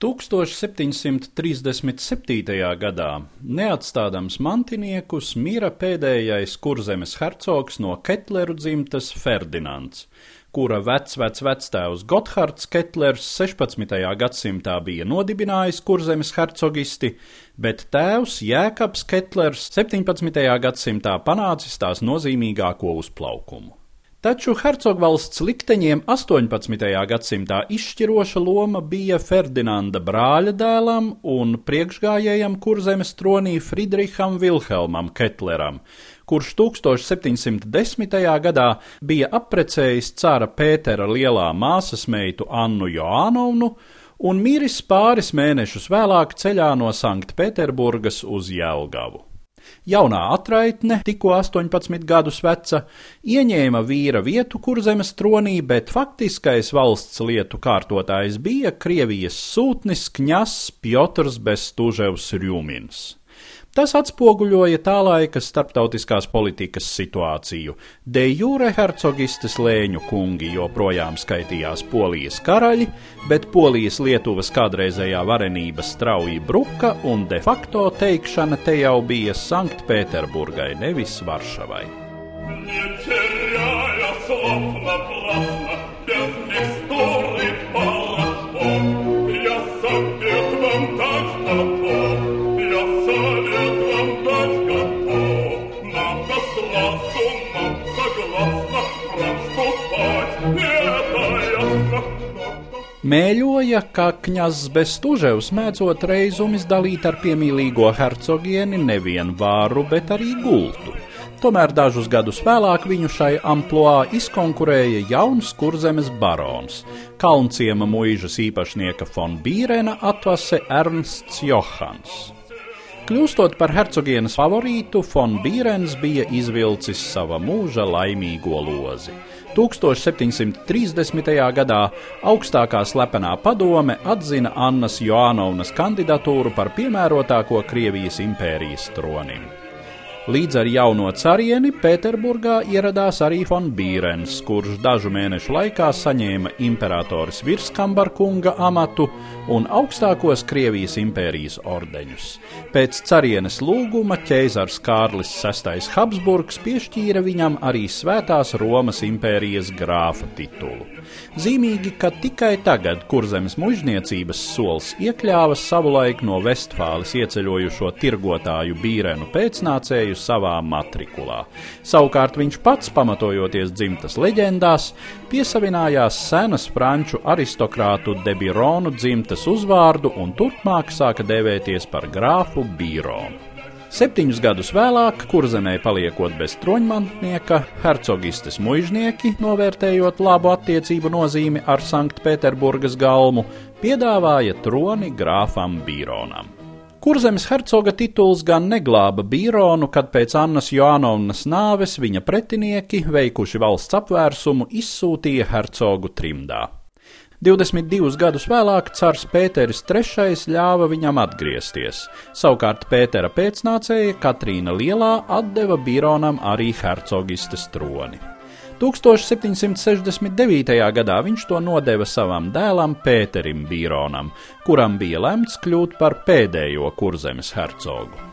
1737. gadā, neatstādams mantiniekus, mira pēdējais kurzemes hercogs no Ketleru dzimtas Ferdinands, kura vecvec vectēvs Gothards Ketlers 16. gadsimtā bija nodibinājis kurzemes hercogisti, bet tēvs Jēkabs Ketlers 17. gadsimtā panācis tās nozīmīgāko uzplaukumu. Taču hercogvalsts likteņiem 18. gadsimtā izšķiroša loma bija Ferdinanda brāļa dēlam un priekšgājējam kurzemes tronī Friedriham Vilhelmam Ketleram, kurš 1710. gadā bija apprecējis cara Pētera lielā māsas meitu Annu Joānovnu un miris pāris mēnešus vēlāk ceļā no Sanktpēterburgas uz Jelgavu. Jaunā atraitne, tikko 18 gadus veca, ieņēma vīra vietu kurzemes tronī, bet faktiskais valsts lietu kārtotājs bija Krievijas sūtnis Kņas Piotrs Bestuževs Rjumins. Tas atspoguļoja tā laika starptautiskās politikas situāciju. De jure hercogistes lēņu kungi joprojām skaitījās Polijas karaļi, bet Polijas Lietuvas kādreizējā varenība strauji bruka un de facto teikšana te jau bija Sanktpēterburgai, nevis Varšavai. Mēļoja, ka kņazs Bestuževs mēdzot reizumis dalīt ar piemīlīgo hercogieni nevien vāru, bet arī gultu. Tomēr dažus gadus vēlāk viņu šai amploā izkonkurēja jauns kurzemes barons, Kalnciema mūžas īpašnieka von Bīrena atvase Ernsts Johans. Kļūstot par hercogienes favorītu, von Bīrens bija izvilcis sava mūža laimīgo lozi. 1730. gadā augstākā slepenā padome atzina Annas Joānovnas kandidatūru par piemērotāko Krievijas impērijas tronim. Līdz ar jauno carieni Pēterburgā ieradās arī von Bīrens, kurš dažu mēnešu laikā saņēma imperatoris virskambarkunga amatu un augstākos Krievijas impērijas ordeņus. Pēc carienes lūguma ķēzars Kārlis VI Habsburgs piešķīra viņam arī Svētās Romas impērijas grāfa titulu. Zīmīgi, ka tikai tagad kurzemes mužniecības solis iekļāva savulaik no Vestfāles ieceļojušo tirgotāju Bīrenu pēcnācēju savā matrikulā. Savukārt viņš pats, pamatojoties dzimtas leģendās, piesavinājās senas franču aristokrātu Debironu dzimtas uzvārdu un turpmāk sāka dēvēties par grāfu Bīronu. Septiņus gadus vēlāk, kurzemē paliekot bez troņmantnieka, hercogistes muiznieki, novērtējot labu attiecību nozīmi ar Sanktpēterburgas galmu, piedāvāja troni grāfam Bīronam. Kurzemes hercoga tituls gan neglāba Bīronu, kad pēc Annas Joānovnas nāves viņa pretinieki, veikuši valsts apvērsumu, izsūtīja hercogu trimdā. 22 gadus vēlāk cars Pēteris III ļāva viņam atgriezties. Savukārt Pētera pēcnācēja Katrīna Lielā atdeva Bironam arī hercogistes troni. 1769. gadā viņš to nodeva savam dēlam Pēterim Bīronam, kuram bija lemts kļūt par pēdējo kurzemes hercogu.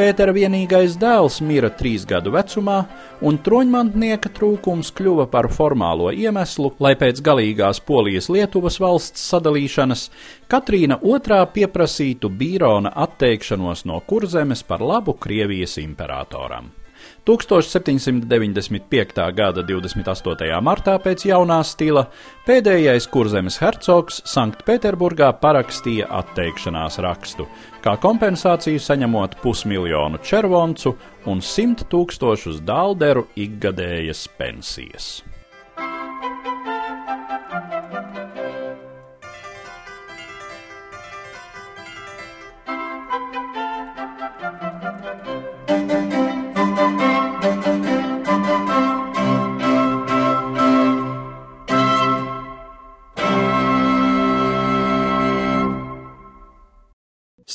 Pētera vienīgais dēls mira trīs gadu vecumā, un troņmantnieka trūkums kļuva par formālo iemeslu, lai pēc galīgās Polijas-Lietuvas valsts sadalīšanas Katrīna II pieprasītu Bīrona atteikšanos no kurzemes par labu Krievijas imperatoram. 1795. gada 28. martā pēc jaunā stila pēdējais kurzemes hercogs Sanktpēterburgā parakstīja atteikšanās rakstu, kā kompensāciju saņemot pusmiljonu červoncu un simt tūkstošus dalderu ikgadējas pensijas.